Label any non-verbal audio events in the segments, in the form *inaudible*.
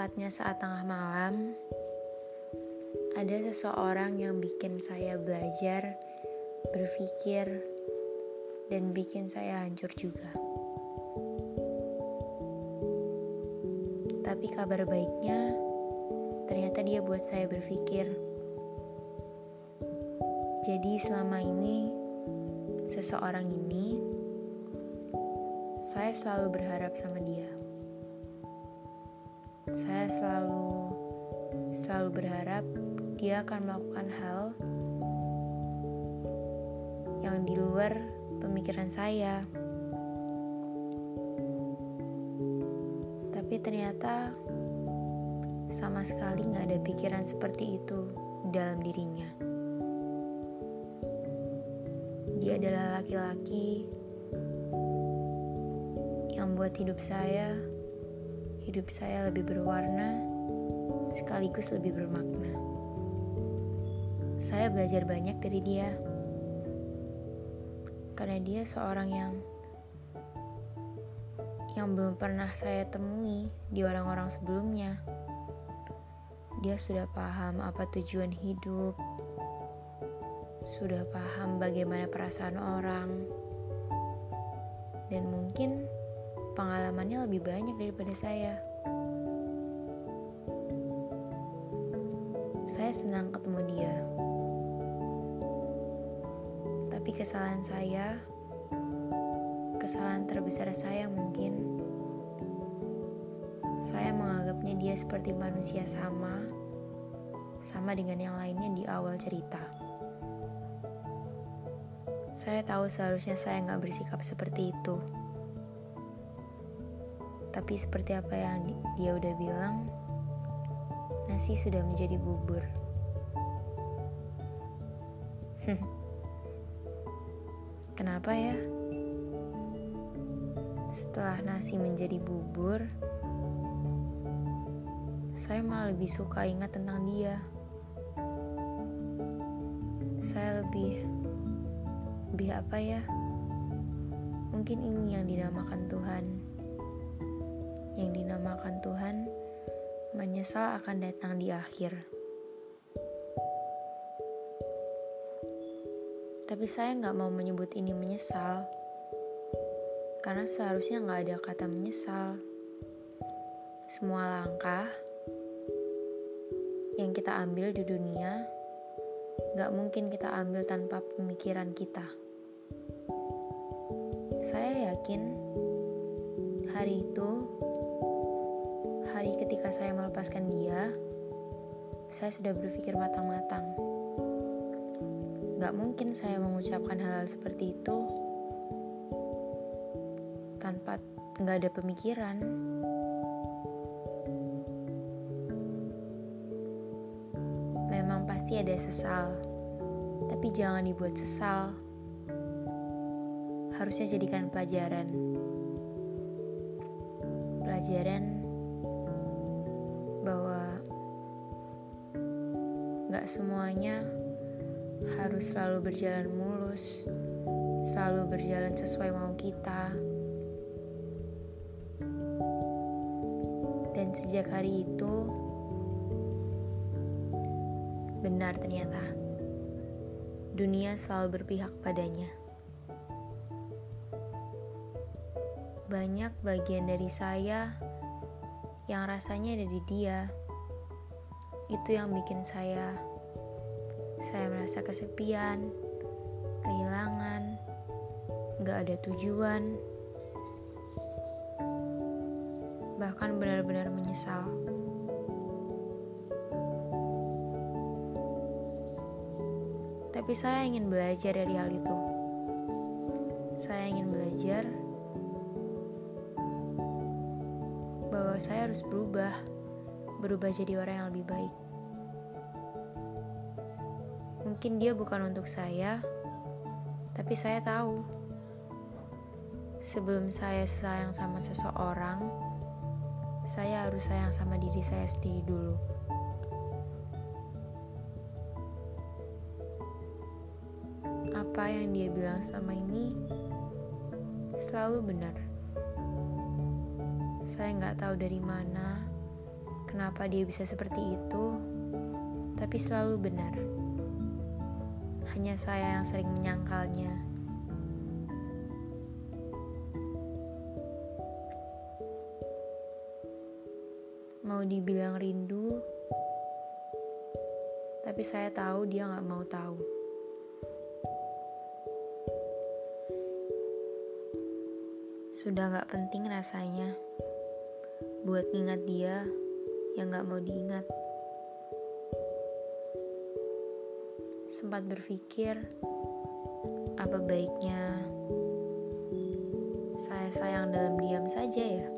Tepatnya saat tengah malam, ada seseorang yang bikin saya belajar, berpikir, dan bikin saya hancur juga. Tapi kabar baiknya, ternyata dia buat saya berpikir. Jadi selama ini, seseorang ini, saya selalu berharap sama dia saya selalu selalu berharap dia akan melakukan hal yang di luar pemikiran saya. Tapi ternyata sama sekali nggak ada pikiran seperti itu dalam dirinya. Dia adalah laki-laki yang buat hidup saya hidup saya lebih berwarna sekaligus lebih bermakna. Saya belajar banyak dari dia. Karena dia seorang yang yang belum pernah saya temui di orang-orang sebelumnya. Dia sudah paham apa tujuan hidup, sudah paham bagaimana perasaan orang, dan mungkin pengalamannya lebih banyak daripada saya. Saya senang ketemu dia. Tapi kesalahan saya, kesalahan terbesar saya mungkin, saya menganggapnya dia seperti manusia sama, sama dengan yang lainnya di awal cerita. Saya tahu seharusnya saya nggak bersikap seperti itu. Tapi seperti apa yang dia udah bilang, nasi sudah menjadi bubur. *laughs* Kenapa ya? Setelah nasi menjadi bubur, saya malah lebih suka ingat tentang dia. Saya lebih lebih apa ya? Mungkin ini yang dinamakan Tuhan yang dinamakan Tuhan menyesal akan datang di akhir. Tapi saya nggak mau menyebut ini menyesal, karena seharusnya nggak ada kata menyesal. Semua langkah yang kita ambil di dunia nggak mungkin kita ambil tanpa pemikiran kita. Saya yakin hari itu hari ketika saya melepaskan dia, saya sudah berpikir matang-matang. Gak mungkin saya mengucapkan hal-hal seperti itu tanpa gak ada pemikiran. Memang pasti ada sesal, tapi jangan dibuat sesal. Harusnya jadikan pelajaran. Pelajaran bahwa gak semuanya harus selalu berjalan mulus, selalu berjalan sesuai mau kita. Dan sejak hari itu, benar ternyata, dunia selalu berpihak padanya. Banyak bagian dari saya yang rasanya ada di dia. Itu yang bikin saya saya merasa kesepian, kehilangan, gak ada tujuan, bahkan benar-benar menyesal. Tapi saya ingin belajar dari hal itu. Saya ingin belajar saya harus berubah, berubah jadi orang yang lebih baik. Mungkin dia bukan untuk saya, tapi saya tahu sebelum saya sayang sama seseorang, saya harus sayang sama diri saya sendiri dulu. Apa yang dia bilang sama ini selalu benar. Saya nggak tahu dari mana kenapa dia bisa seperti itu, tapi selalu benar. Hanya saya yang sering menyangkalnya. Mau dibilang rindu, tapi saya tahu dia gak mau tahu. Sudah gak penting rasanya buat ngingat dia yang gak mau diingat. Sempat berpikir, apa baiknya saya sayang dalam diam saja ya?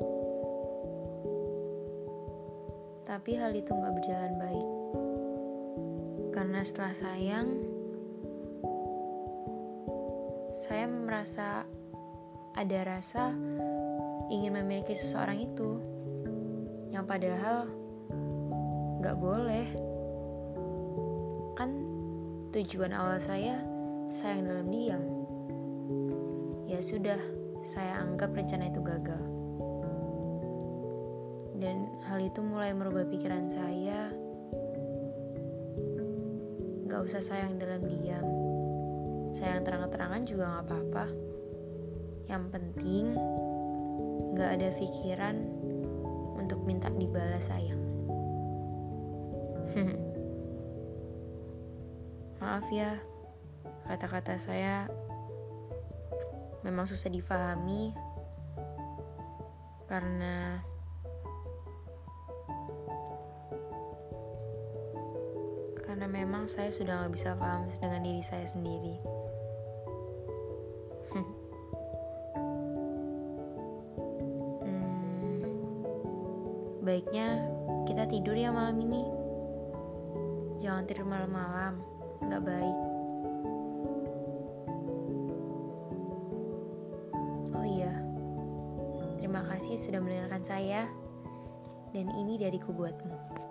Tapi hal itu gak berjalan baik. Karena setelah sayang, saya merasa ada rasa ingin memiliki seseorang itu yang padahal gak boleh. Kan tujuan awal saya sayang dalam diam. Ya sudah saya anggap rencana itu gagal. Dan hal itu mulai merubah pikiran saya. Gak usah sayang dalam diam. Sayang terang-terangan juga gak apa-apa. Yang penting, gak ada pikiran minta dibalas sayang. *laughs* Maaf ya, kata-kata saya memang susah difahami karena karena memang saya sudah gak bisa paham dengan diri saya sendiri. Baiknya kita tidur ya malam ini. Jangan tidur malam-malam, nggak baik. Oh iya, terima kasih sudah mendengarkan saya. Dan ini dariku buatmu.